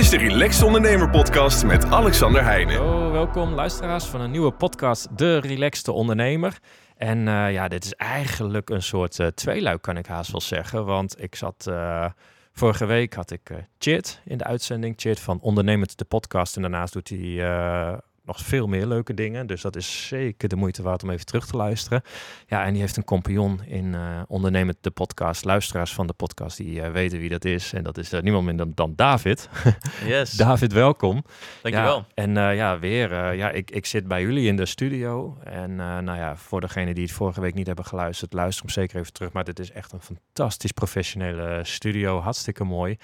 is de Relaxed Ondernemer Podcast met Alexander Heijnen. Welkom luisteraars van een nieuwe podcast, De Relaxed Ondernemer. En eh, ja, dit is eigenlijk een soort uh, tweeluik, kan ik haast wel zeggen. Want ik zat, uh, vorige week had ik Chit in de uitzending. Chit van Ondernemend de podcast. En daarnaast doet hij nog veel meer leuke dingen. Dus dat is zeker de moeite waard om even terug te luisteren. Ja, en die heeft een compagnon in uh, Ondernemend de podcast. Luisteraars van de podcast die uh, weten wie dat is. En dat is uh, niemand minder dan David. Yes. David, welkom. Dankjewel. Ja, en ja, weer, ja, ik, ik zit bij jullie in de studio. En nou ja, voor degenen die het vorige week niet hebben geluisterd, luister hem zeker even terug. Maar dit is echt een fantastisch professionele studio. Hartstikke mooi.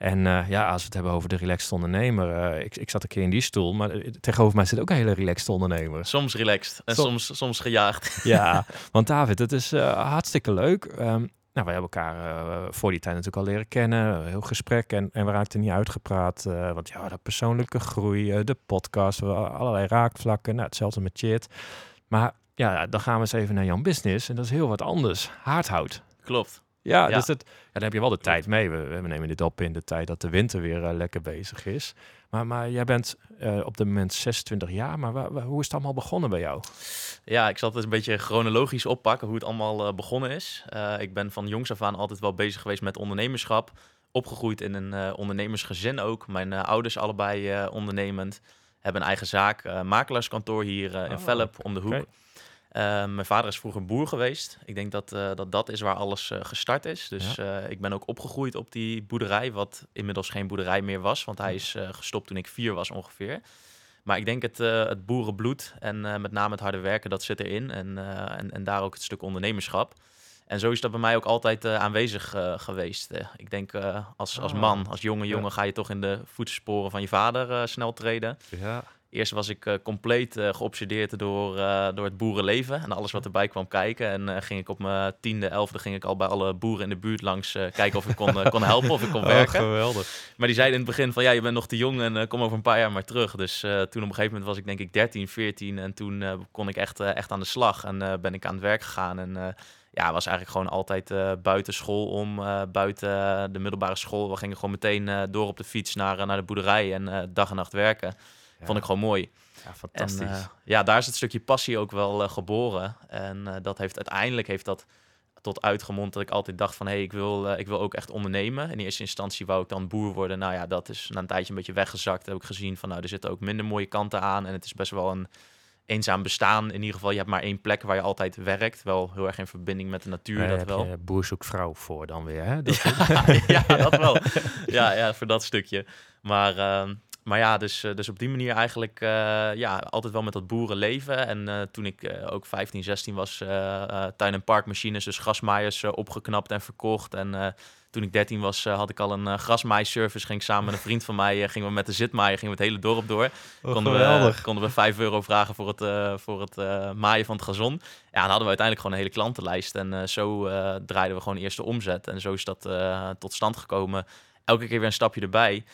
En uh, ja, als we het hebben over de relaxed ondernemer. Uh, ik, ik zat een keer in die stoel, maar tegenover mij zit ook een hele relaxed ondernemer. Soms relaxed en soms, soms, soms gejaagd. Ja, want David, het is uh, hartstikke leuk. Um, nou, we hebben elkaar voor die tijd natuurlijk al leren kennen. Heel gesprek en, en we raakten niet uitgepraat. want ja, de persoonlijke groei, de podcast, allerlei raakvlakken. Nou, hetzelfde met Chit. Maar ja, dan gaan we eens even naar jouw business. En dat is heel wat anders. Haardhout. Klopt. Ja, ja, dus dat, ja, daar heb je wel de tijd mee. We, we nemen dit op in de tijd dat de winter weer uh, lekker bezig is. Maar, maar jij bent uh, op dit moment 26 jaar, maar wa, wa, hoe is het allemaal begonnen bij jou? Ja, ik zal het een beetje chronologisch oppakken hoe het allemaal uh, begonnen is. ik ben van jongs af aan altijd wel bezig geweest met ondernemerschap. Opgegroeid in een ondernemersgezin ook. Mijn ouders allebei ondernemend. Hebben een eigen zaak, makelaarskantoor hier in oh, Velp om de hoek. Okay. Uh, mijn vader is vroeger boer geweest. Ik denk dat uh, dat, dat is waar alles uh, gestart is. Dus ja. ik ben ook opgegroeid op die boerderij, wat inmiddels geen boerderij meer was, want hij is gestopt toen ik vier was ongeveer. Maar ik denk het, het boerenbloed en met name het harde werken, dat zit erin. En, en, en daar ook het stuk ondernemerschap. En zo is dat bij mij ook altijd aanwezig geweest. ik denk als, als man, als jonge jongen, ja. ga je toch in de voetsporen van je vader snel treden. Ja. Eerst was ik uh, compleet uh, geobsedeerd door, uh, door het boerenleven en alles wat erbij kwam kijken. En ging ik op mijn tiende, elfde ging ik al bij alle boeren in de buurt langs kijken of ik kon, kon helpen, of ik kon werken. Oh, geweldig. Maar die zeiden in het begin van ja, je bent nog te jong en kom over een paar jaar maar terug. Dus toen op een gegeven moment was ik denk ik 13, 14 en toen kon ik echt, echt aan de slag en ben ik aan het werk gegaan. En ja, was eigenlijk gewoon altijd uh, buiten school om, uh, buiten de middelbare school. We gingen gewoon meteen door op de fiets naar, naar de boerderij en dag en nacht werken. Vond ik gewoon mooi. Ja, fantastisch. En, ja, daar is het stukje passie ook wel geboren. En dat heeft uiteindelijk heeft dat tot uitgemond dat ik altijd dacht van... hé, hey, ik, wil, ik wil ook echt ondernemen. In eerste instantie wou ik dan boer worden. Nou ja, dat is na een tijdje een beetje weggezakt. Heb ik gezien van, nou, er zitten ook minder mooie kanten aan. En het is best wel een eenzaam bestaan. In ieder geval, je hebt maar één plek waar je altijd werkt. Wel heel erg in verbinding met de natuur, dat wel. Je boer zoekt vrouw voor dan weer, hè? Dat ja, ja, dat wel. Ja, ja, voor dat stukje. Maar... Uh, maar ja, dus, dus op die manier eigenlijk uh, ja, altijd wel met dat boerenleven. En uh, toen ik uh, ook 15, 16 was, tuin- en parkmachines, dus grasmaaiers opgeknapt en verkocht. En toen ik 13 was, had ik al een grasmaaiservice. Ging ik samen met een vriend van mij, gingen we met de zitmaaier, gingen we het hele dorp door. Oh, konden, we, konden we 5 euro vragen voor het, voor het maaien van het gazon. Ja, dan hadden we uiteindelijk gewoon een hele klantenlijst. En zo draaiden we gewoon eerst de omzet. En zo is dat tot stand gekomen. Elke keer weer een stapje erbij.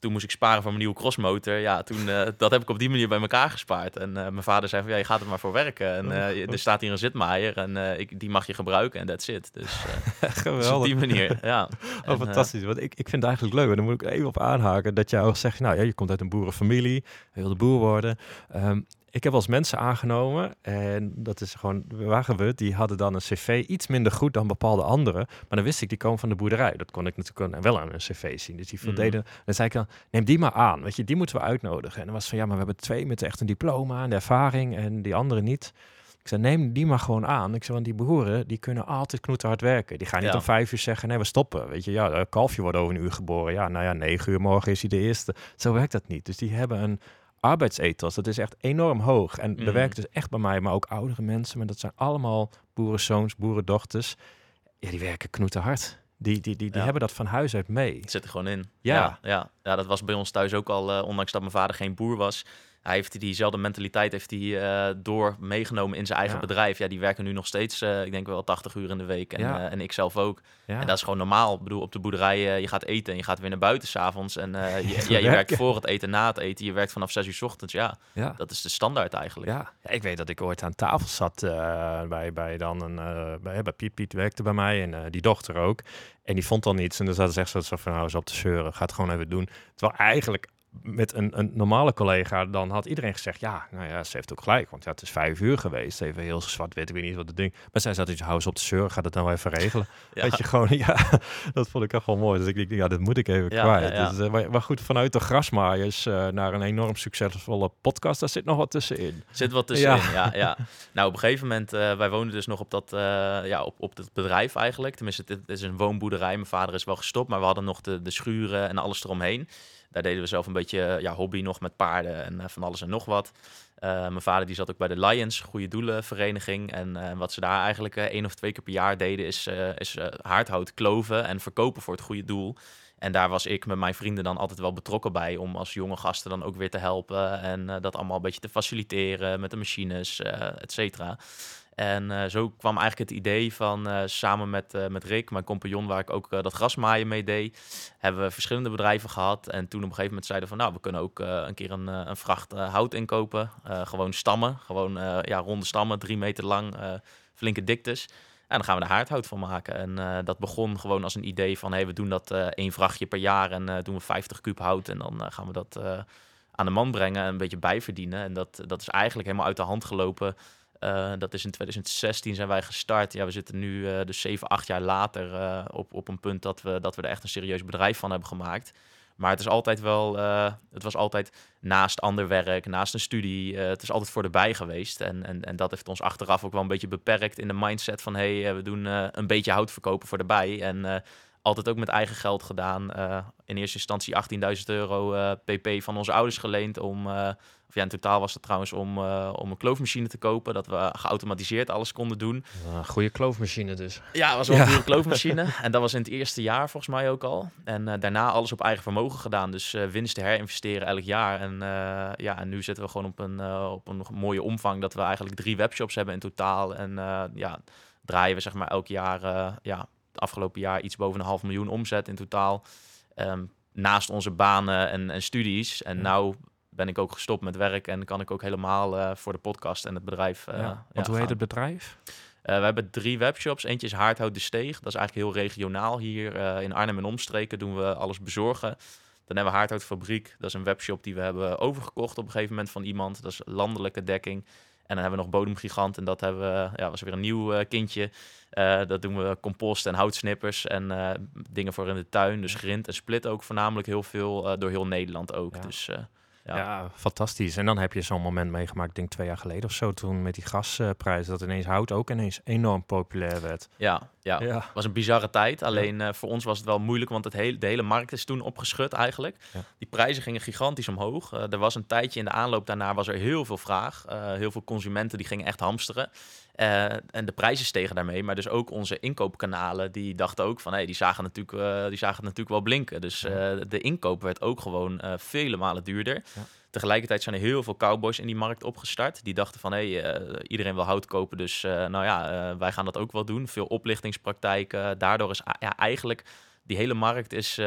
Ehm, toen moest ik sparen voor mijn nieuwe crossmotor. Ja, toen, uh, dat heb ik op die manier bij elkaar gespaard. En uh, mijn vader zei van, ja, je gaat er maar voor werken. En uh, er staat hier een zitmaaier en ik, die mag je gebruiken en that's it. Dus, Geweldig. Dus op die manier, ja. Oh, en, fantastisch. Want ik, ik vind het eigenlijk leuk, en daar moet ik even op aanhaken, dat jij al zegt, nou ja, je komt uit een boerenfamilie, je wilde boer worden. Um, ik heb als mensen aangenomen, en dat is gewoon, waren we, die hadden dan een cv iets minder goed dan bepaalde anderen. Maar dan wist ik, die komen van de boerderij. Dat kon ik natuurlijk wel aan een cv zien. Dus die voldeden. Mm. Dan zei ik dan, neem die maar aan, weet je, die moeten we uitnodigen. En dan was van, ja, maar we hebben twee met echt een diploma en de ervaring en die andere niet. Ik zei, neem die maar gewoon aan. Ik zei, want die boeren, die kunnen altijd knoeterhard werken. Die gaan niet ja. om vijf uur zeggen, nee, we stoppen. Weet je, ja, een kalfje wordt over een uur geboren. Ja, nou ja, negen uur morgen is hij de eerste. Zo werkt dat niet. Dus die hebben een arbeidsethos, dat is echt enorm hoog. En mm. werkt dus echt bij mij, maar ook oudere mensen. Maar dat zijn allemaal boerenzoons, boerendochters. Ja, die werken knoeterhard. Die, die, die, die ja. hebben dat van huis uit mee. Het zit er gewoon in. Ja. Ja, ja. ja dat was bij ons thuis ook al, uh, ondanks dat mijn vader geen boer was. Hij heeft diezelfde mentaliteit heeft hij, eh, door meegenomen in zijn eigen Ja. bedrijf. Ja, die werken nu nog steeds, eh, ik denk wel 80 uur in de week. En, Ja. eh, en ik zelf ook. Ja. En dat is gewoon normaal. Ik bedoel, op de boerderij, je gaat eten en je gaat weer naar buiten s'avonds. En eh, je, ja, je werkt voor het eten, na het eten. Je werkt vanaf 6 uur 's ochtends. Ja, ja. dat is de standaard eigenlijk. Ja. ja, ik weet dat ik ooit aan tafel zat eh, bij, bij dan een, eh, bij, bij Piet. Piet werkte bij mij en eh, die dochter ook. En die vond dan iets. En dan zaten ze echt zo van, nou, eens op te zeuren. Ga het gewoon even doen. Terwijl eigenlijk met een, een normale collega, dan had iedereen gezegd, ja, nou ja, ze heeft ook gelijk. Want ja, het is vijf uur geweest. Even heel zwart-wit, ik weet niet wat het ding. Maar zij zat iets, hou eens op te zeuren, ga het nou even regelen. Ja. Dat je gewoon, ja, dat vond ik echt wel mooi. Dus ik denk, ja, dit moet ik even Ja, kwijt. ja. Dus, eh, maar, maar goed, vanuit de grasmaaiers eh, naar een enorm succesvolle podcast, daar zit nog wat tussenin. Zit wat tussenin, ja. ja, Nou, op een gegeven moment, eh, wij woonden dus nog op dat, ja, op, op het bedrijf eigenlijk. Tenminste, het is een woonboerderij. Mijn vader is wel gestopt, maar we hadden nog de, de schuren en alles eromheen. Daar deden we zelf een beetje eh, ja, hobby nog met paarden en eh, van alles en nog wat. Eh, mijn vader die zat ook bij de Lions, goede doelenvereniging. En wat ze daar eigenlijk één of twee keer per jaar deden, is, is haardhout kloven en verkopen voor het goede doel. En daar was ik met mijn vrienden dan altijd wel betrokken bij om als jonge gasten dan ook weer te helpen en dat allemaal een beetje te faciliteren met de machines, et cetera. En eh, zo kwam eigenlijk het idee van eh, samen met, eh, met Rick, mijn compagnon, waar ik ook dat grasmaaien mee deed, hebben we verschillende bedrijven gehad. En toen op een gegeven moment zeiden van, nou, we kunnen ook een keer een, een vracht hout inkopen. Gewoon stammen, gewoon ja, ronde stammen, drie meter lang, flinke diktes. En dan gaan we er haardhout van maken. En dat begon gewoon als een idee van, hey, we doen dat één vrachtje per jaar en doen we 50 kuub hout. En dan gaan we dat aan de man brengen en een beetje bijverdienen. En dat, dat is eigenlijk helemaal uit de hand gelopen. Eh, dat is in 2016 zijn wij gestart. Ja, we zitten nu eh, dus 7, 8 jaar later eh, op, op een punt dat we, dat we er echt een serieus bedrijf van hebben gemaakt. Maar het is altijd wel, het was altijd naast ander werk, naast een studie. het is altijd voor de bij geweest. En, en, en dat heeft ons achteraf ook wel een beetje beperkt in de mindset van hey, eh, we doen een beetje hout verkopen voor de bij. En altijd ook met eigen geld gedaan. In eerste instantie 18.000 euro pp van onze ouders geleend om. Of ja, in totaal was het trouwens om, eh, om een kloofmachine te kopen. Dat we geautomatiseerd alles konden doen. Een goede kloofmachine dus. Ja, het was wel Ja. een dure kloofmachine. En dat was in het eerste jaar volgens mij ook al. En eh, daarna alles op eigen vermogen gedaan. Dus eh winsten herinvesteren elk jaar. En, eh, ja, en nu zitten we gewoon op een, eh, op een mooie omvang. Dat we eigenlijk drie webshops hebben in totaal. En eh, ja, draaien we zeg maar elk jaar, eh, ja, het afgelopen jaar iets boven een half miljoen omzet in totaal. Ehm, naast onze banen en, en studies. En Ja. nou ben ik ook gestopt met werk en kan ik ook helemaal eh, voor de podcast en het bedrijf. eh, ja. Want hoe heet het bedrijf? Eh, we hebben drie webshops. Eentje is Haardhout de Steeg. Dat is eigenlijk heel regionaal. Hier in Arnhem en omstreken doen we alles bezorgen. Dan hebben we Haardhout Fabriek. Dat is een webshop die we hebben overgekocht op een gegeven moment van iemand. Dat is landelijke dekking. En dan hebben we nog Bodemgigant. En dat hebben we, ja, was weer een nieuw kindje. Dat doen we compost en houtsnippers en dingen voor in de tuin. Dus grind en split ook voornamelijk heel veel door heel Nederland ook. Ja. Dus Ja. Ja. fantastisch. En dan heb je zo'n moment meegemaakt, ik denk twee jaar geleden of zo, toen met die gasprijs, dat ineens hout ook ineens enorm populair werd. ja, ja, was een bizarre tijd. Alleen eh, voor ons was het wel moeilijk, want het hele, de hele markt is toen opgeschud eigenlijk. Die prijzen gingen gigantisch omhoog. Eh, er was een tijdje in de aanloop daarna was er heel veel vraag. Eh, heel veel consumenten die gingen echt hamsteren. Eh, en de prijzen stegen daarmee. Maar dus ook onze inkoopkanalen, die dachten ook van... Hey, die, zagen natuurlijk, eh, die zagen het natuurlijk wel blinken. Dus eh, de inkoop werd ook gewoon vele malen duurder. Ja. Tegelijkertijd zijn er heel veel cowboys in die markt opgestart. Die dachten van, hé, hey, iedereen wil hout kopen, dus nou ja, wij gaan dat ook wel doen. Veel oplichtingspraktijken. Daardoor is ja, eigenlijk die hele markt is,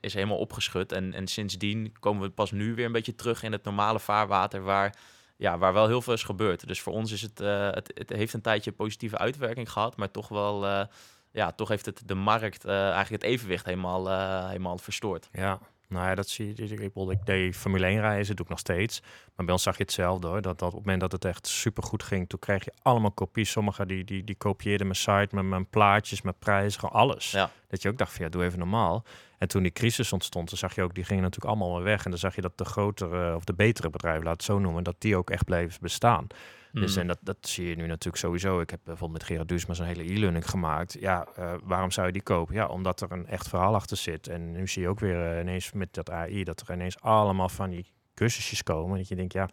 is helemaal opgeschud. En, en sindsdien komen we pas nu weer een beetje terug in het normale vaarwater waar, ja, waar wel heel veel is gebeurd. Dus voor ons is het, eh, het, het heeft een tijdje positieve uitwerking gehad, maar toch wel, eh, ja, toch heeft het de markt eh, eigenlijk het evenwicht helemaal, helemaal verstoord. Ja, nou ja, dat zie je. Ik, bedoel, ik deed Formule 1 reizen, doe ik nog steeds. Maar bij ons zag je hetzelfde hoor. Dat, dat op het moment dat het echt supergoed ging, toen kreeg je allemaal kopies. Sommigen die, die, die kopieerden mijn site met mijn plaatjes, mijn prijzen, gewoon alles. Ja. Dat je ook dacht van ja, doe even normaal. En toen die crisis ontstond, dan zag je ook, die gingen natuurlijk allemaal weer weg. En dan zag je dat de grotere of de betere bedrijven, laat het zo noemen, dat die ook echt bleven bestaan. Dus Mm. en dat, dat zie je nu natuurlijk sowieso. Ik heb bijvoorbeeld met Gerard Duusma zo'n hele e-learning gemaakt. Ja, eh, waarom zou je die kopen? Ja, omdat er een echt verhaal achter zit. En nu zie je ook weer eh, ineens met dat AI dat er ineens allemaal van die cursusjes komen. Dat je denkt, ja,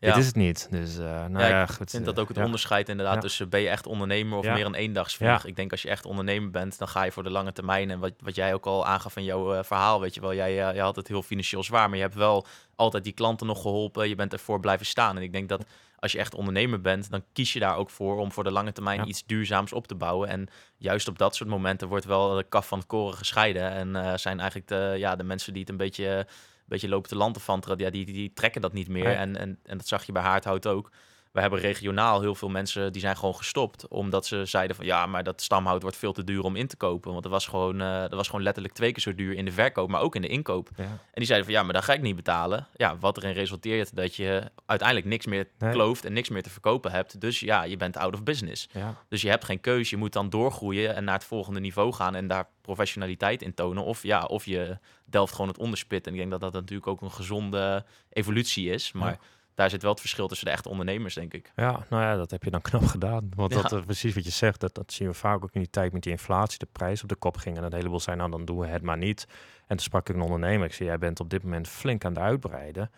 Ja. dit is het niet. Dus, eh nou Ja, ja, ik goed. vind eh, dat ook het onderscheid inderdaad tussen ben je echt ondernemer of meer een eendagsvlieg. Ik denk als je echt ondernemer bent, dan ga je voor de lange termijn. En wat, wat jij ook al aangaf in jouw eh, verhaal, weet je wel, jij, jij had het heel financieel zwaar, maar je hebt wel altijd die klanten nog geholpen. Je bent ervoor blijven staan. En ik denk dat als je echt ondernemer bent, dan kies je daar ook voor om voor de lange termijn Ja. iets duurzaams op te bouwen. En juist op dat soort momenten wordt wel de kaf van het koren gescheiden. En zijn eigenlijk de, ja, de mensen die het een beetje, beetje lopen te lanterfanteren, ja, die, die, die trekken dat niet meer. En, en, en dat zag je bij Haardhout ook. We hebben regionaal heel veel mensen die zijn gewoon gestopt. Omdat ze zeiden van ja, maar dat stamhout wordt veel te duur om in te kopen. Want dat was gewoon, eh, dat was gewoon letterlijk twee keer zo duur in de verkoop, maar ook in de inkoop. Ja. En die zeiden van ja, maar dat ga ik niet betalen. Ja, wat erin resulteert dat je uiteindelijk niks meer Nee. klooft en niks meer te verkopen hebt. Dus ja, je bent out of business. Ja. Dus je hebt geen keuze. Je moet dan doorgroeien en naar het volgende niveau gaan en daar professionaliteit in tonen. Of ja, of je delft gewoon het onderspit. En ik denk dat dat natuurlijk ook een gezonde evolutie is. Maar Ja. Daar zit wel het verschil tussen de echte ondernemers, denk ik. Ja, nou ja, dat heb je dan knap gedaan. Want Ja. dat, eh, precies wat je zegt, dat, dat zien we vaak ook in die tijd met die inflatie, de prijs op de kop ging. En een heleboel zijn, nou dan doen we het maar niet. En toen sprak ik een ondernemer, ik zei, jij bent op dit moment flink aan het uitbreiden.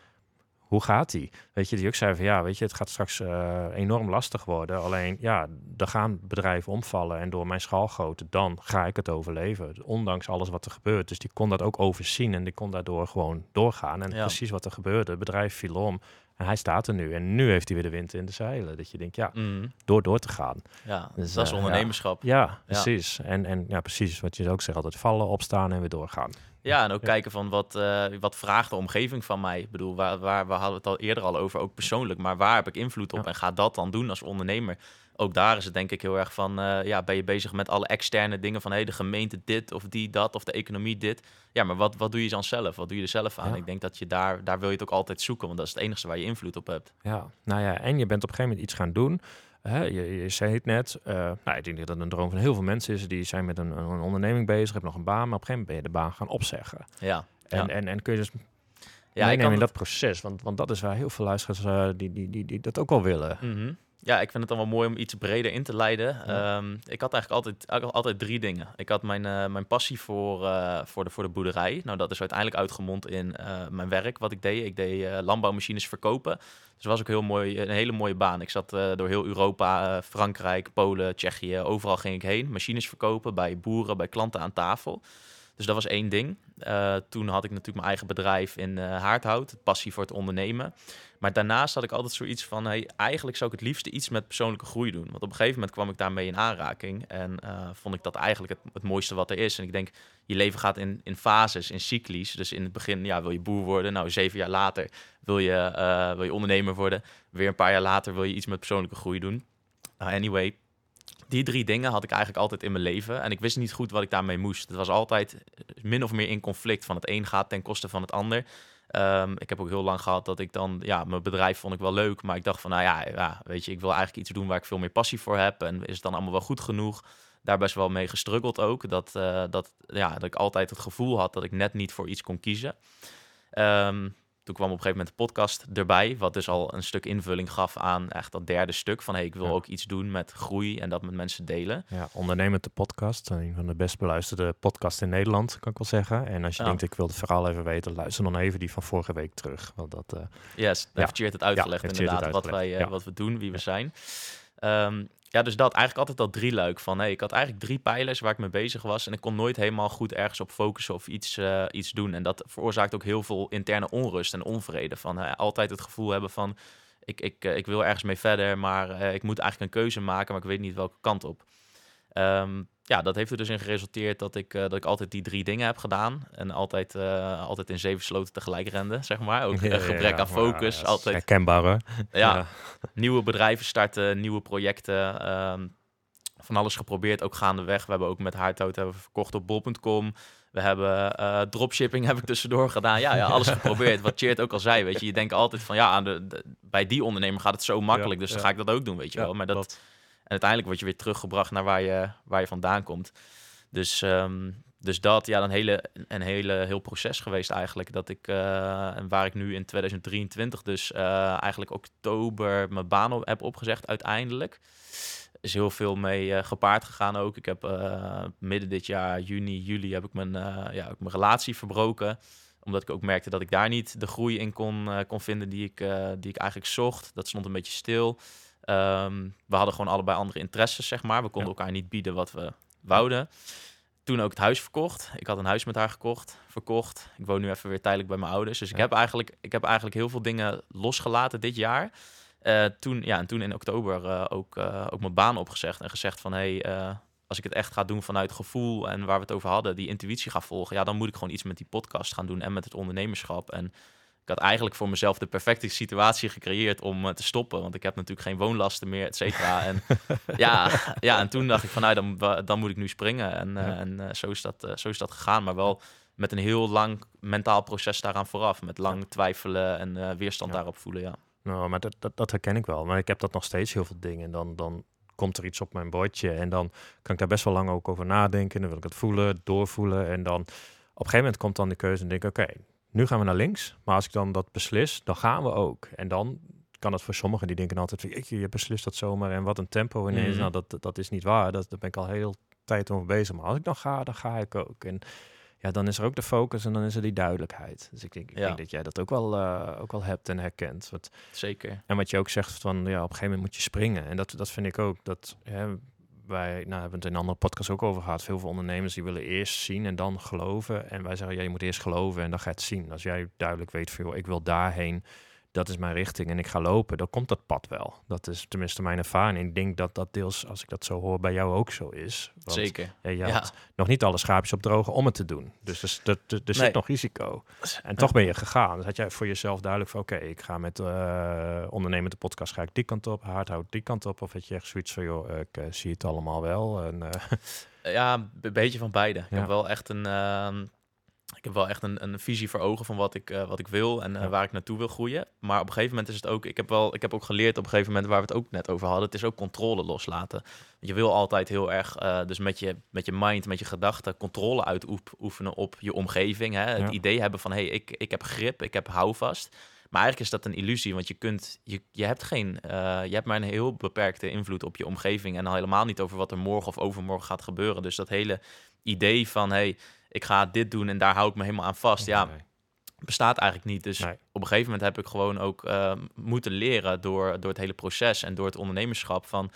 Hoe gaat die? Weet je, die ook zei van ja, weet je, het gaat straks eh, enorm lastig worden. Alleen ja, er gaan bedrijven omvallen en door mijn schaalgrootte, dan ga ik het overleven. Ondanks alles wat er gebeurt. Dus die kon dat ook overzien en die kon daardoor gewoon doorgaan. En Ja. precies wat er gebeurde, het bedrijf viel om. En hij staat er nu. En nu heeft hij weer de wind in de zeilen. Dat je denkt, ja, Mm, door door te gaan. ja, Dus, dat is eh, ondernemerschap. Ja, precies. En, en ja, precies wat je ook zegt, altijd vallen, opstaan en weer doorgaan. Ja, en ook kijken van wat, eh, wat vraagt de omgeving van mij. Ik bedoel, waar, waar, we hadden het al eerder al over, ook persoonlijk. Maar waar heb ik invloed op en ga dat dan doen als ondernemer? Ook daar is het denk ik heel erg van, eh, ja, ben je bezig met alle externe dingen van, hey, de gemeente dit of die dat of de economie dit. Ja, maar wat, wat doe je dan zelf? Wat doe je er zelf aan? Ja. Ik denk dat je daar, daar wil je het ook altijd zoeken, want dat is het enige waar je invloed op hebt. Ja, nou ja, en je bent op een gegeven moment iets gaan doen. Hè, je, je zei het net, eh, nou, ik denk dat dat een droom van heel veel mensen is. Die zijn met een, een onderneming bezig, hebben nog een baan, maar op een gegeven moment ben je de baan gaan opzeggen. Ja, En, ja. en, en kun je dus ja ik meenemen in het- dat proces, want, want dat is waar heel veel luisteraars eh, die, die, die, die dat ook wel willen. Mhm. Ja, ik vind het dan wel mooi om iets breder in te leiden. Ja. Ehm, ik had eigenlijk altijd, eigenlijk altijd drie dingen. Ik had mijn, eh, mijn passie voor, eh, voor, de, voor de boerderij. Nou, dat is uiteindelijk uitgemond in eh, mijn werk, wat ik deed. Ik deed landbouwmachines verkopen. Dus dat was ook heel mooi, een hele mooie baan. Ik zat door heel Europa, Frankrijk, Polen, Tsjechië. Overal ging ik heen. Machines verkopen bij boeren, bij klanten aan tafel. Dus dat was één ding. Toen had ik natuurlijk mijn eigen bedrijf in eh Haardhout, passie voor het ondernemen. Maar daarnaast had ik altijd zoiets van, hey, eigenlijk zou ik het liefste iets met persoonlijke groei doen. Want op een gegeven moment kwam ik daarmee in aanraking en eh, vond ik dat eigenlijk het, mooiste wat er is. En ik denk, je leven gaat in, in fases, in cyclies. Dus in het begin ja, wil je boer worden. Nou, zeven jaar later wil je, eh, wil je ondernemer worden. Weer een paar jaar later wil je iets met persoonlijke groei doen. Nou, anyway, die drie dingen had ik eigenlijk altijd in mijn leven. En ik wist niet goed wat ik daarmee moest. Het was altijd min of meer in conflict. Van het een gaat ten koste van het ander. Ehm, ik heb ook heel lang gehad dat ik dan, ja, mijn bedrijf vond ik wel leuk, maar ik dacht van, nou ja, ja, weet je, ik wil eigenlijk iets doen waar ik veel meer passie voor heb en is het dan allemaal wel goed genoeg? Daar best wel mee gestruggeld ook, dat, eh, dat, ja, dat ik altijd het gevoel had dat ik net niet voor iets kon kiezen. Ehm, toen kwam op een gegeven moment de podcast erbij, wat dus al een stuk invulling gaf aan echt dat derde stuk van, hey, ik wil Ja. ook iets doen met groei en dat met mensen delen. Ja, ondernemend de podcast, een van de best beluisterde podcasts in Nederland, kan ik wel zeggen. En als je Ja. denkt, ik wil het verhaal even weten, luister dan even die van vorige week terug. Want dat, eh, Yes, Ja. heeft Cheert het uitgelegd het inderdaad, wat, wij, eh, wat we doen, wie we zijn. Ehm, ja, dus dat eigenlijk altijd al drie luik van, hey, ik had eigenlijk drie pijlers waar ik mee bezig was en ik kon nooit helemaal goed ergens op focussen of iets, eh, iets doen. En dat veroorzaakt ook heel veel interne onrust en onvrede. Van eh, altijd het gevoel hebben van, ik, ik, eh, ik wil ergens mee verder, maar ik moet eigenlijk een keuze maken, maar ik weet niet welke kant op. Ehm, ja, dat heeft er dus in geresulteerd dat ik, eh, dat ik altijd die drie dingen heb gedaan. En altijd, eh, altijd in zeven sloten tegelijk rende, zeg maar. Ook Ja, eh, gebrek ja, aan focus. ja, altijd Herkenbaar hoor. ja, nieuwe bedrijven starten, nieuwe projecten. ehm, van alles geprobeerd, ook gaandeweg. We hebben ook met Haartout hebben we verkocht op bol.com. We hebben dropshipping heb ik tussendoor gedaan. Ja, ja, alles geprobeerd. Wat Cheert ook al zei, weet je. Je denkt altijd van, ja, aan de, de- bij die ondernemer gaat het zo makkelijk. Dus dan ga ik dat ook doen, weet je wel. Maar dat. Uiteindelijk word je weer teruggebracht naar waar je, waar je vandaan komt. Dus, ehm, dus dat, ja, een hele, een hele heel proces geweest eigenlijk. Dat ik, eh, en waar ik nu in 2023 dus eh, eigenlijk oktober mijn baan op, heb opgezegd uiteindelijk. Is heel veel mee eh, gepaard gegaan ook. Ik heb midden dit jaar, juni, juli, heb ik mijn, ja, mijn relatie verbroken omdat ik ook merkte dat ik daar niet de groei in kon, kon vinden die ik, die ik eigenlijk zocht. Dat stond een beetje stil. Ehm, we hadden gewoon allebei andere interesses, zeg maar. We konden elkaar niet bieden wat we wouden. Toen ook het huis verkocht. Ik had een huis met haar gekocht, verkocht. Ik woon nu even weer tijdelijk bij mijn ouders. Dus ik, heb eigenlijk, ik heb eigenlijk heel veel dingen losgelaten dit jaar. Eh, toen, ja, en toen in oktober eh, ook, eh, ook mijn baan opgezegd en gezegd van... hey, eh, als ik het echt ga doen vanuit gevoel en waar we het over hadden, die intuïtie ga volgen... ja, dan moet ik gewoon iets met die podcast gaan doen en met het ondernemerschap. En ik had eigenlijk voor mezelf de perfecte situatie gecreëerd om eh, te stoppen. Want ik heb natuurlijk geen woonlasten meer, et cetera. En, ja, ja, en toen dacht ik van, nou, dan, dan moet ik nu springen. En, eh, en eh, zo, is dat, zo is dat gegaan. Maar wel met een heel lang mentaal proces daaraan vooraf. Met lang twijfelen en weerstand Ja. daarop voelen, ja. Nou, maar dat, dat, dat herken ik wel. Maar ik heb dat nog steeds heel veel dingen. En dan, dan komt er iets op mijn bordje. En dan kan ik daar best wel lang ook over nadenken. Dan wil ik het voelen, doorvoelen. En dan op een gegeven moment komt dan de keuze en denk ik, oké, nu gaan we naar links. Maar als ik dan dat beslis, dan gaan we ook. En dan kan het voor sommigen die denken altijd, van, "Jeetje, je beslist dat zomaar en wat een tempo ineens. Mhm. Nou, dat, dat is niet waar. Dat, daar ben ik al heel tijd over bezig. Maar als ik dan ga, dan ga ik ook. En ja, dan is er ook de focus en dan is er die duidelijkheid. Dus ik denk, ik Ja. denk dat jij dat ook wel, eh, ook wel hebt en herkent. Want Zeker. en wat je ook zegt van ja, op een gegeven moment moet je springen. En dat, dat vind ik ook. Dat wij, nou hebben het in een andere podcast ook over gehad. Veel veel ondernemers die willen eerst zien en dan geloven. En wij zeggen ja, je moet eerst geloven en dan ga je het zien. Als jij duidelijk weet van joh, ik wil daarheen. Dat is mijn richting en ik ga lopen. Dan komt dat pad wel. Dat is tenminste mijn ervaring. Ik denk dat dat deels, als ik dat zo hoor, bij jou ook zo is. Want, Zeker. Ja, je Ja. nog niet alle schaapjes op drogen om het te doen. Dus er, er, er, er Nee. zit nog risico. En toch ben je gegaan. Dus had jij voor jezelf duidelijk van... oké, ik ga met eh ondernemen de podcast... ga ik die kant op, hardhoud die kant op... of had je echt zoiets van... joh, ik eh, zie het allemaal wel. En, eh, Ja, een beetje van beide. Ik Ja. heb wel echt een, ehm, ik heb wel echt een, een visie voor ogen van wat ik, eh, wat ik wil en eh, Ja. waar ik naartoe wil groeien. Maar op een gegeven moment is het ook, ik heb wel, ik heb ook geleerd op een gegeven moment waar we het ook net over hadden. Het is ook controle loslaten. Je wil altijd heel erg, eh, dus met je, met je mind, met je gedachten, controle uitoefenen op je omgeving. Hè? Het Ja. idee hebben van, hé, hey, ik, ik heb grip, ik heb houvast. Maar eigenlijk is dat een illusie, want je kunt, je, je hebt geen, je hebt maar een heel beperkte invloed op je omgeving en al helemaal niet over wat er morgen of overmorgen gaat gebeuren. Dus dat hele idee van, hé, hey, ik ga dit doen en daar hou ik me helemaal aan vast. Ja, nee. bestaat eigenlijk niet. Dus Nee. op een gegeven moment heb ik gewoon ook eh, moeten leren door, door het hele proces en door het ondernemerschap van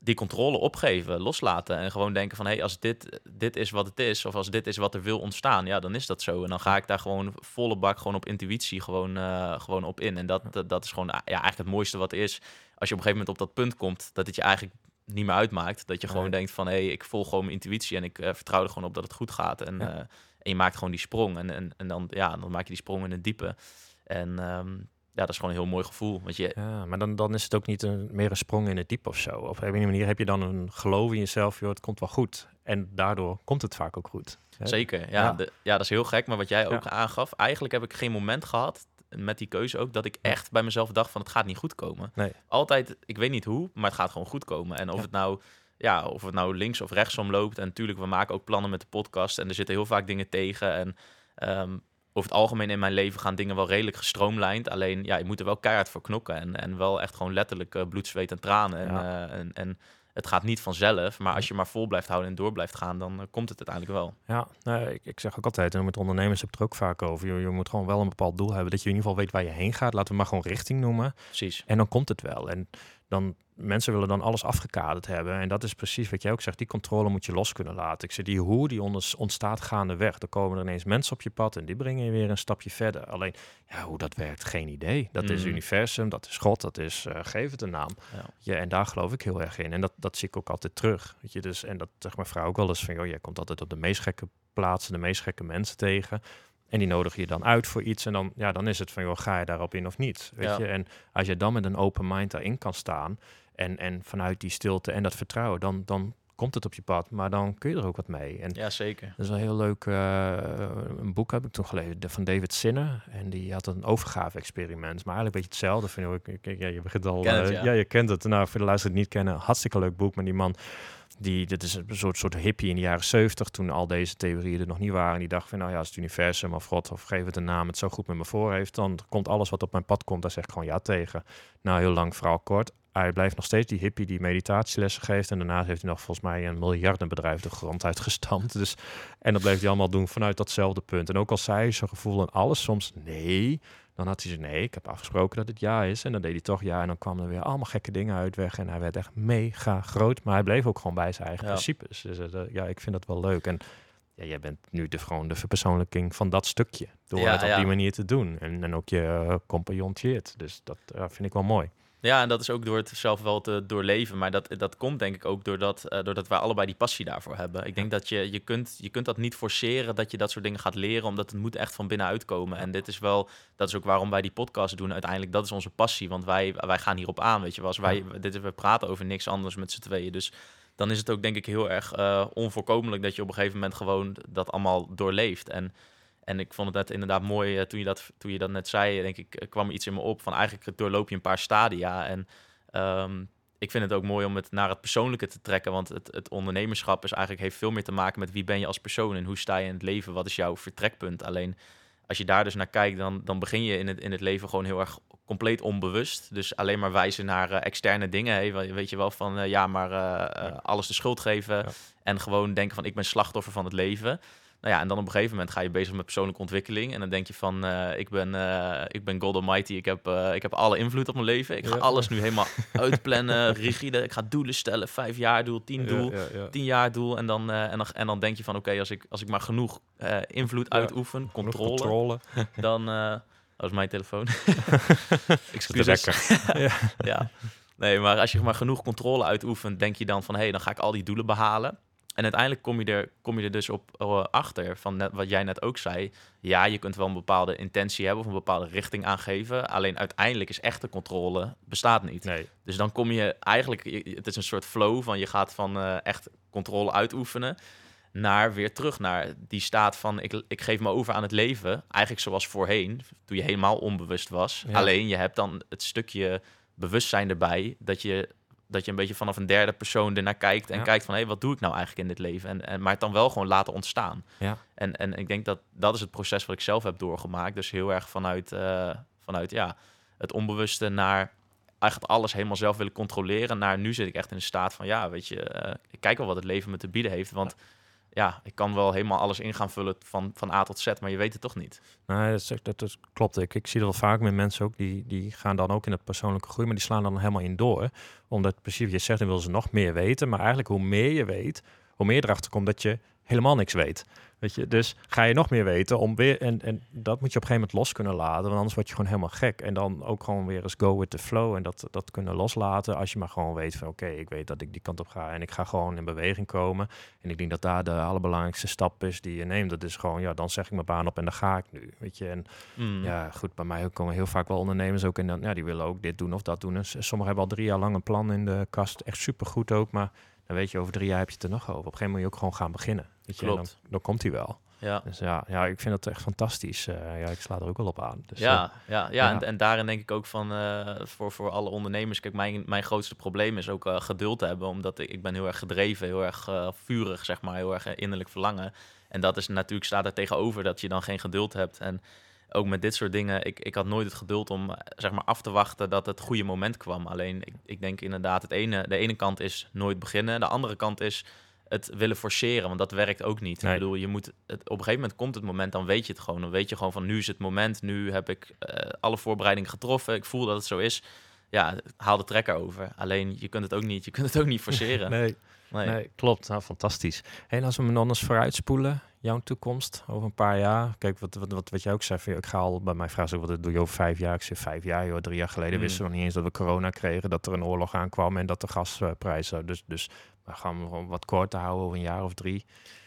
die controle opgeven, loslaten en gewoon denken van hé, hey, als dit, dit is wat het is of als dit is wat er wil ontstaan, ja, dan is dat zo. En dan ga ik daar gewoon volle bak gewoon op intuïtie gewoon, eh, gewoon op in. En dat, dat, dat is gewoon ja, eigenlijk het mooiste wat er is. Als je op een gegeven moment op dat punt komt dat het je eigenlijk niet meer uitmaakt. Dat je gewoon Nee. denkt van hé, hey, ik volg gewoon mijn intuïtie en ik eh, vertrouw er gewoon op dat het goed gaat. En, Ja. eh, en je maakt gewoon die sprong. En, en, en dan, ja, dan maak je die sprong in het diepe. En ehm, ja, dat is gewoon een heel mooi gevoel. Want je, Ja, maar dan, dan is het ook niet een, meer een sprong in het diep of zo. Op een manier heb je dan een geloof in jezelf, joh, het komt wel goed. En daardoor komt het vaak ook goed. Hè? Zeker, ja, Ja. de- ja, dat is heel gek. Maar wat jij ook aangaf, eigenlijk heb ik geen moment gehad met die keuze ook dat ik echt bij mezelf dacht van het gaat niet goed komen. Nee. Altijd, ik weet niet hoe, maar het gaat gewoon goed komen. En of Ja. het nou ja, of het nou links of rechtsom loopt. En natuurlijk, we maken ook plannen met de podcast en er zitten heel vaak dingen tegen. En ehm, over het algemeen in mijn leven gaan dingen wel redelijk gestroomlijnd. Alleen, ja, je moet er wel keihard voor knokken. En, en wel echt gewoon letterlijk eh, bloed, zweet en tranen. En, Ja. eh, en, en het gaat niet vanzelf. Maar als je maar vol blijft houden en door blijft gaan, dan eh, komt het uiteindelijk wel. Ja, nou, ik, ik zeg ook altijd, en met ondernemers heb ik het er ook vaak over. Je, je moet gewoon wel een bepaald doel hebben. Dat je in ieder geval weet waar je heen gaat. Laten we maar gewoon richting noemen. Precies. En dan komt het wel. En dan, mensen willen dan alles afgekaderd hebben. En dat is precies wat jij ook zegt. Die controle moet je los kunnen laten. Ik zeg, die hoe, die ontstaat gaandeweg. Er komen er ineens mensen op je pad en die brengen je weer een stapje verder. Alleen, ja, hoe dat werkt, geen idee. Dat is Mhm. universum, dat is God, dat is, eh, geef het een naam. Ja. Ja, en daar geloof ik heel erg in. En dat, dat zie ik ook altijd terug. Weet je, dus, en dat zegt mijn vrouw ook wel eens van, joh, jij komt altijd op de meest gekke plaatsen, de meest gekke mensen tegen. En die nodigen je dan uit voor iets. En dan, ja, dan is het van, joh, ga je daarop in of niet? Weet Ja. je? En als je dan met een open mind daarin kan staan. En, en vanuit die stilte en dat vertrouwen, dan, dan komt het op je pad. Maar dan kun je er ook wat mee. En Ja, zeker. dat is wel heel leuk. eh, een boek heb ik toen gelezen van David Sinner. En die had een overgave-experiment. Maar eigenlijk een beetje hetzelfde. Vind ik. Ik- Ja, je begint al. Het, eh, ja. ja. je kent het. Nou, voor de luisteraars die het niet kennen, hartstikke leuk boek. Maar die man, die, dit is een soort, soort hippie in de jaren 70 toen al deze theorieën er nog niet waren. Die dacht van, nou ja, als het universum of God of geef het een naam, het zo goed met me voor heeft, dan komt alles wat op mijn pad komt, daar zeg ik gewoon ja tegen. Nou, heel lang verhaal kort. Hij blijft nog steeds die hippie die meditatielessen geeft. En daarnaast heeft hij nog volgens mij een miljardenbedrijf de grond uitgestampt. Dus, en dat bleef hij allemaal doen vanuit datzelfde punt. En ook al zei zijn gevoel en alles soms nee, dan had hij ze nee, ik heb afgesproken dat het ja is. En dan deed hij toch ja. En dan kwamen er weer allemaal gekke dingen uit weg. En hij werd echt mega groot. Maar hij bleef ook gewoon bij zijn eigen Ja. principes. Dus eh, ja, ik vind dat wel leuk. En ja, jij bent nu de, gewoon de verpersoonlijking van dat stukje. Door Ja, het op ja. die manier te doen. En, en ook je uh. Dus dat vind ik wel mooi. Ja, en dat is ook door het zelf wel te doorleven. Maar dat, dat komt denk ik ook doordat, eh doordat wij allebei die passie daarvoor hebben. Ik denk dat je, je, kunt, je kunt dat niet forceren dat je dat soort dingen gaat leren, omdat het moet echt van binnenuit komen. En dit is wel, dat is ook waarom wij die podcast doen. Uiteindelijk, dat is onze passie, want wij, wij gaan hierop aan, weet je wel. Als wij, dit, we praten over niks anders met z'n tweeën, dus dan is het ook denk ik heel erg uh, onvoorkomelijk dat je op een gegeven moment gewoon dat allemaal doorleeft. En en ik vond het net inderdaad mooi, uh, toen, je dat, toen je dat net zei, denk ik, kwam er iets in me op van eigenlijk doorloop je een paar stadia. En um, ik vind het ook mooi om het naar het persoonlijke te trekken, want het, het, ondernemerschap is eigenlijk, heeft veel meer te maken met wie ben je als persoon en hoe sta je in het leven, wat is jouw vertrekpunt. Alleen als je daar dus naar kijkt, dan, dan begin je in het, in het leven gewoon heel erg compleet onbewust. Dus alleen maar wijzen naar uh, externe dingen. Hey, weet je wel, van uh, ja, maar uh, alles de schuld geven. Ja. En gewoon denken van ik ben slachtoffer van het leven. Nou ja, en dan op een gegeven moment ga je bezig met persoonlijke ontwikkeling. En dan denk je van, uh, ik, ben, uh, ik ben God Almighty, ik heb, uh, ik heb alle invloed op mijn leven. Ik ga ja. alles nu helemaal uitplannen, rigide. Ik ga doelen stellen, vijf jaar doel, tien doel, ja, tien jaar doel. En dan, en dan, en dan denk je van, oké, okay, als, ik, als ik maar genoeg invloed uitoefen, controle, controle. dan... dat was mijn telefoon. Excuses. ja. ja. Nee, maar als je maar genoeg controle uitoefent, denk je dan van, hé, hey, dan ga ik al die doelen behalen. En uiteindelijk kom je er, kom je er dus op uh, achter, van net, wat jij net ook zei. Ja, je kunt wel een bepaalde intentie hebben of een bepaalde richting aangeven. Alleen uiteindelijk is echte controle bestaat niet. Nee. Dus dan kom je eigenlijk, het is een soort flow van je gaat van uh, echt controle uitoefenen naar weer terug naar die staat van ik, ik geef me over aan het leven. Eigenlijk zoals voorheen, toen je helemaal onbewust was. Ja. Alleen je hebt dan het stukje bewustzijn erbij dat je dat je een beetje vanaf een derde persoon ernaar kijkt en ja. kijkt van hé, hey, wat doe ik nou eigenlijk in dit leven? En, en maar het dan wel gewoon laten ontstaan. Ja. En, en ik denk dat dat is het proces wat ik zelf heb doorgemaakt. Dus heel erg vanuit, uh, vanuit ja, het onbewuste naar eigenlijk alles helemaal zelf willen controleren. Naar nu zit ik echt in een staat van ja, weet je, uh, ik kijk wel wat het leven me te bieden heeft. Want ja. Ja, ik kan wel helemaal alles in gaan vullen van, van A tot Z, maar je weet het toch niet. Nee, dat, dat klopt. Ik, ik zie dat wel vaak met mensen ook, die, die gaan dan ook in het persoonlijke groei, maar die slaan dan helemaal in door. Omdat precies, je zegt, dan willen ze nog meer weten. Maar eigenlijk hoe meer je weet, hoe meer je erachter komt dat je helemaal niks weet. Weet je, dus ga je nog meer weten om weer. En, en dat moet je op een gegeven moment los kunnen laten. Want anders word je gewoon helemaal gek. En dan ook gewoon weer eens go with the flow. En dat, dat kunnen loslaten. Als je maar gewoon weet van oké, okay, ik weet dat ik die kant op ga. En ik ga gewoon in beweging komen. En ik denk dat daar de allerbelangrijkste stap is die je neemt. Dat is gewoon, ja, dan zeg ik mijn baan op en dan ga ik nu. Weet je, en mm. ja, goed, bij mij komen heel vaak wel ondernemers ook. En dan, ja, die willen ook dit doen of dat doen. En sommigen hebben al drie jaar lang een plan in de kast. Echt supergoed ook. Maar dan weet je, over drie jaar heb je het er nog over. Op een gegeven moment moet je ook gewoon gaan beginnen. Weet je, Klopt. Dan, dan, komt hij wel. Ja. Dus ja, ja, ik vind dat echt fantastisch. Uh, ja, ik sla er ook wel op aan. Dus, ja, uh, ja, ja, ja. En, en, daarin denk ik ook van uh, voor, voor alle ondernemers. Kijk, mijn, mijn grootste probleem is ook geduld hebben. Omdat ik, ik ben heel erg gedreven, heel erg vurig, zeg maar, heel erg innerlijk verlangen. En dat is natuurlijk, staat er tegenover dat je dan geen geduld hebt. En ook met dit soort dingen, ik, ik had nooit het geduld om zeg maar af te wachten dat het goede moment kwam. Alleen ik, ik denk inderdaad, het ene, de ene kant is nooit beginnen. De andere kant is het willen forceren, want dat werkt ook niet. Nee. Ik bedoel, je moet het, op een gegeven moment komt het moment, dan weet je het gewoon. Dan weet je gewoon van nu is het moment, nu heb ik uh, alle voorbereidingen getroffen, ik voel dat het zo is. Ja, haal de trekker over. Alleen je kunt het ook niet, je kunt het ook niet forceren. nee. Nee. nee. klopt. Nou, fantastisch. En als we me dan eens vooruitspoelen, jouw toekomst over een paar jaar. Kijk, wat, wat, wat, wat jij ook zei, ik ga al bij mij vragen, wat doe je over vijf jaar? Ik zeg vijf jaar, joh, drie jaar geleden Mm. wisten we nog niet eens dat we corona kregen, dat er een oorlog aankwam en dat de gasprijzen. Dus, dus we gaan wat korter houden over een jaar of drie.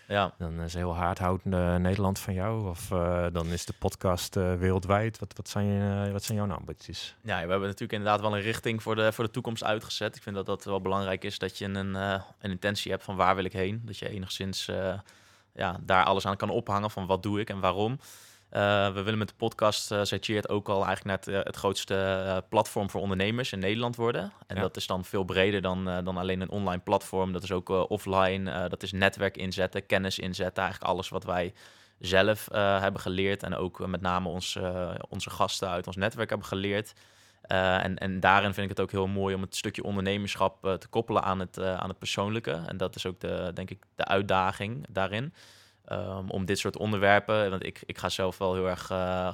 Ja, Dan is heel hardhoudende Nederland van jou. Of uh, dan is de podcast uh, wereldwijd. Wat, wat, zijn uh, wat zijn jouw ambities? ja, we hebben natuurlijk inderdaad wel een richting voor de, voor de toekomst uitgezet. Ik vind dat dat wel belangrijk is dat je een, een intentie hebt van waar wil ik heen. Dat je enigszins ja, daar alles aan kan ophangen van wat doe ik en waarom. Uh, we willen met de podcast, uh, Cheert, ook al eigenlijk net uh, het grootste uh, platform voor ondernemers in Nederland worden. En Ja. dat is dan veel breder dan, dan alleen een online platform. Dat is ook offline, dat is netwerk inzetten, kennis inzetten. Eigenlijk alles wat wij zelf hebben geleerd en ook met name ons, onze gasten uit ons netwerk hebben geleerd. Uh, en, en daarin vind ik het ook heel mooi om het stukje ondernemerschap uh, te koppelen aan het, uh, aan het persoonlijke. En dat is ook de, denk ik, de uitdaging daarin. Um, om dit soort onderwerpen, want ik, ik ga zelf wel heel erg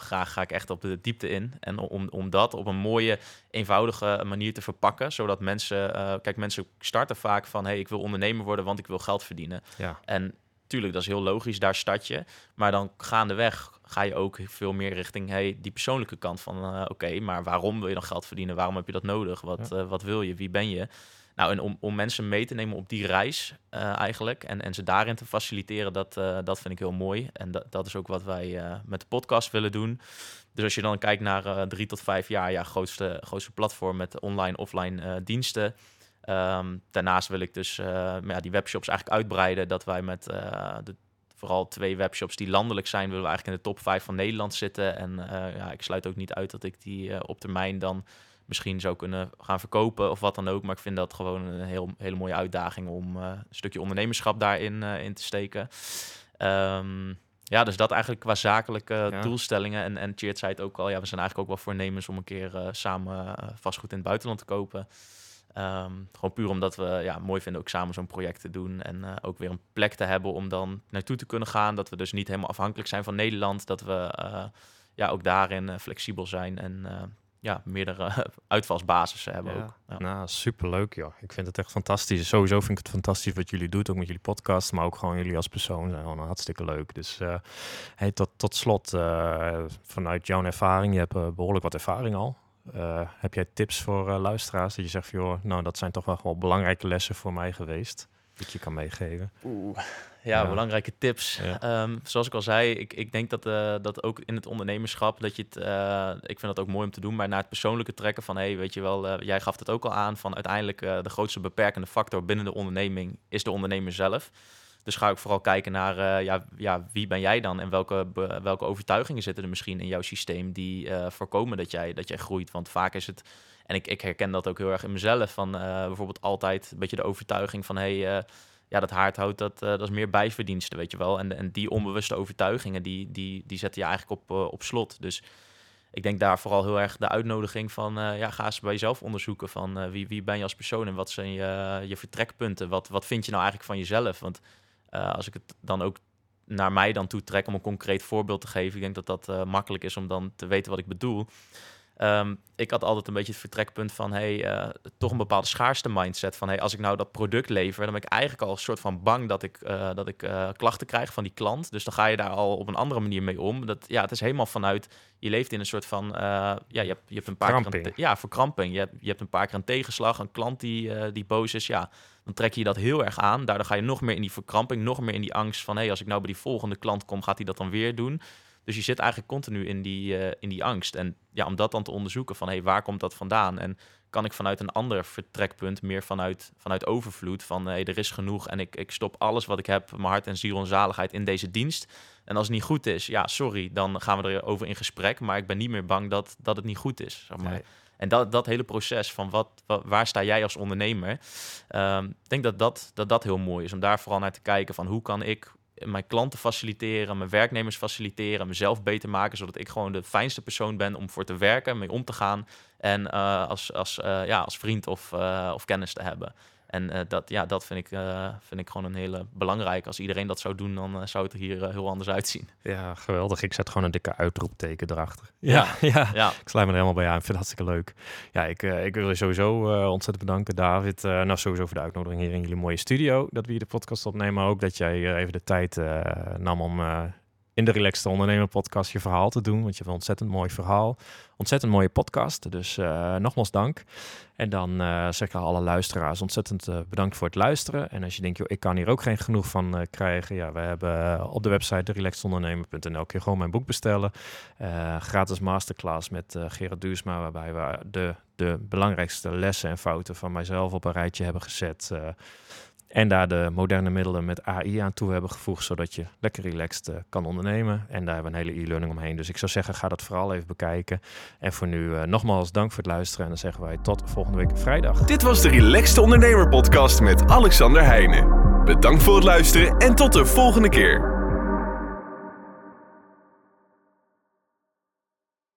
graag ga ik echt op de diepte in. En om, om dat op een mooie, eenvoudige manier te verpakken, zodat mensen, kijk, mensen starten vaak van, hey, ik wil ondernemer worden, want ik wil geld verdienen. Ja. En tuurlijk, dat is heel logisch, daar start je. Maar dan gaandeweg ga je ook veel meer richting hey, die persoonlijke kant van... Uh, oké, maar waarom wil je dan geld verdienen? Waarom heb je dat nodig? Wat, uh, wat wil je? Wie ben je? Nou, en om, om mensen mee te nemen op die reis uh, eigenlijk... En, en ze daarin te faciliteren, dat, dat vind ik heel mooi. En dat, dat is ook wat wij met de podcast willen doen. Dus als je dan kijkt naar drie tot vijf jaar... ja, grootste, grootste platform met online, offline diensten... Um, daarnaast wil ik dus ja, die webshops eigenlijk uitbreiden. Dat wij met de, vooral twee webshops die landelijk zijn, willen we eigenlijk in de top 5 van Nederland zitten. En uh, ja, ik sluit ook niet uit dat ik die op termijn dan misschien zou kunnen gaan verkopen of wat dan ook. Maar ik vind dat gewoon een heel, hele mooie uitdaging om een stukje ondernemerschap daarin in te steken. Um, ja, dus dat eigenlijk qua zakelijke ja. doelstellingen. En, en Cheert zei het ook al, ja, we zijn eigenlijk ook wel voornemens om een keer samen vastgoed in het buitenland te kopen. Um, gewoon puur omdat we ja, mooi vinden ook samen zo'n project te doen. En uh, ook weer een plek te hebben om dan naartoe te kunnen gaan. Dat we dus niet helemaal afhankelijk zijn van Nederland. Dat we uh, ja, ook daarin uh, flexibel zijn en ja, meerdere uitvalsbasissen hebben ja. ook. Ja. Nou, superleuk joh. Ik vind het echt fantastisch. Sowieso vind ik het fantastisch wat jullie doen, ook met jullie podcast. Maar ook gewoon jullie als persoon zijn gewoon hartstikke leuk. Dus hey, tot, tot slot, vanuit jouw ervaring, je hebt behoorlijk wat ervaring al. Uh, heb jij tips voor uh, luisteraars dat je zegt, joh, nou dat zijn toch wel gewoon belangrijke lessen voor mij geweest, dat je kan meegeven? Oeh, ja, ja. belangrijke tips. Ja. Um, zoals ik al zei, ik, ik denk dat, uh, dat ook in het ondernemerschap, dat je het, ik vind dat ook mooi om te doen, maar naar het persoonlijke trekken van, hey, weet je wel, jij gaf het ook al aan, van uiteindelijk de grootste beperkende factor binnen de onderneming is de ondernemer zelf. Dus ga ik vooral kijken naar uh, ja, ja, wie ben jij dan en welke, welke overtuigingen zitten er misschien in jouw systeem die uh, voorkomen dat jij, dat jij groeit. Want vaak is het, en ik, ik herken dat ook heel erg in mezelf, van uh, bijvoorbeeld altijd een beetje de overtuiging van hey, ja, dat haardhout, dat, dat is meer bijverdiensten, weet je wel. En, en die onbewuste overtuigingen, die, die, die zetten je eigenlijk op, op slot. Dus ik denk daar vooral heel erg de uitnodiging van, ja, ga eens bij jezelf onderzoeken van wie, wie ben je als persoon en wat zijn je, je vertrekpunten? Wat, wat vind je nou eigenlijk van jezelf? Want uh, als ik het dan ook naar mij dan toe trek om een concreet voorbeeld te geven. Ik denk dat dat uh, makkelijk is om dan te weten wat ik bedoel. Um, ik had altijd een beetje het vertrekpunt van hey, uh, toch een bepaalde schaarste mindset. Van hey, als ik nou dat product lever, dan ben ik eigenlijk al een soort van bang dat ik, uh, dat ik uh, klachten krijg van die klant. Dus dan ga je daar al op een andere manier mee om. Dat, ja, het is helemaal vanuit, je leeft in een soort van, ja, je hebt, je hebt een paar Kramping. keer een, ja, verkramping. Je hebt, je hebt een paar keer een tegenslag, een klant die, die boos is, ja, dan trek je dat heel erg aan. Daardoor ga je nog meer in die verkramping, nog meer in die angst van hey, als ik nou bij die volgende klant kom, gaat hij dat dan weer doen? Dus je zit eigenlijk continu in die, uh, in die angst. En ja, om dat dan te onderzoeken van hey, waar komt dat vandaan? En kan ik vanuit een ander vertrekpunt, meer vanuit, vanuit overvloed, van hey, er is genoeg en ik, ik stop alles wat ik heb, mijn hart en ziel en zaligheid in deze dienst. En als het niet goed is, ja, sorry, dan gaan we erover in gesprek. Maar ik ben niet meer bang dat, dat het niet goed is. Zeg maar. Nee. En dat, dat hele proces van wat, wat, waar sta jij als ondernemer? Um, ik denk dat dat, dat dat heel mooi is. Om daar vooral naar te kijken van hoe kan ik mijn klanten faciliteren, mijn werknemers faciliteren, mezelf beter maken, zodat ik gewoon de fijnste persoon ben om voor te werken, mee om te gaan en uh, als, als, uh, ja, als vriend of, uh, of kennis te hebben. En uh, dat, ja, dat vind, ik, uh, vind ik gewoon een hele belangrijke. Als iedereen dat zou doen, dan uh, zou het er hier heel anders uitzien. Ja, geweldig. Ik zet gewoon een dikke uitroepteken erachter. Ja, ja, ja. ja. ik sluit me er helemaal bij aan. Ik vind het hartstikke leuk. Ja, ik, ik wil je sowieso ontzettend bedanken, David. nou, sowieso voor de uitnodiging hier in jullie mooie studio. Dat we hier de podcast opnemen. Maar ook dat jij even de tijd nam om in de Relaxed Ondernemer podcast je verhaal te doen. Want je hebt een ontzettend mooi verhaal. Ontzettend mooie podcast. Dus uh, nogmaals dank. En dan uh, zeg ik alle luisteraars ontzettend uh, bedankt voor het luisteren. En als je denkt, joh, ik kan hier ook geen genoeg van krijgen. Ja, we hebben op de website relaxedondernemer.nl kun je gewoon mijn boek bestellen. gratis masterclass met Gerard Duursma. Waarbij we de, de belangrijkste lessen en fouten van mijzelf op een rijtje hebben gezet. En daar de moderne middelen met AI aan toe hebben gevoegd, zodat je lekker relaxed uh, kan ondernemen. En daar hebben we een hele e-learning omheen. Dus ik zou zeggen, ga dat vooral even bekijken. En voor nu uh, nogmaals dank voor het luisteren. En dan zeggen wij tot volgende week vrijdag. Dit was de Relaxed Ondernemer podcast met Alexander Heijnen. Bedankt voor het luisteren en tot de volgende keer.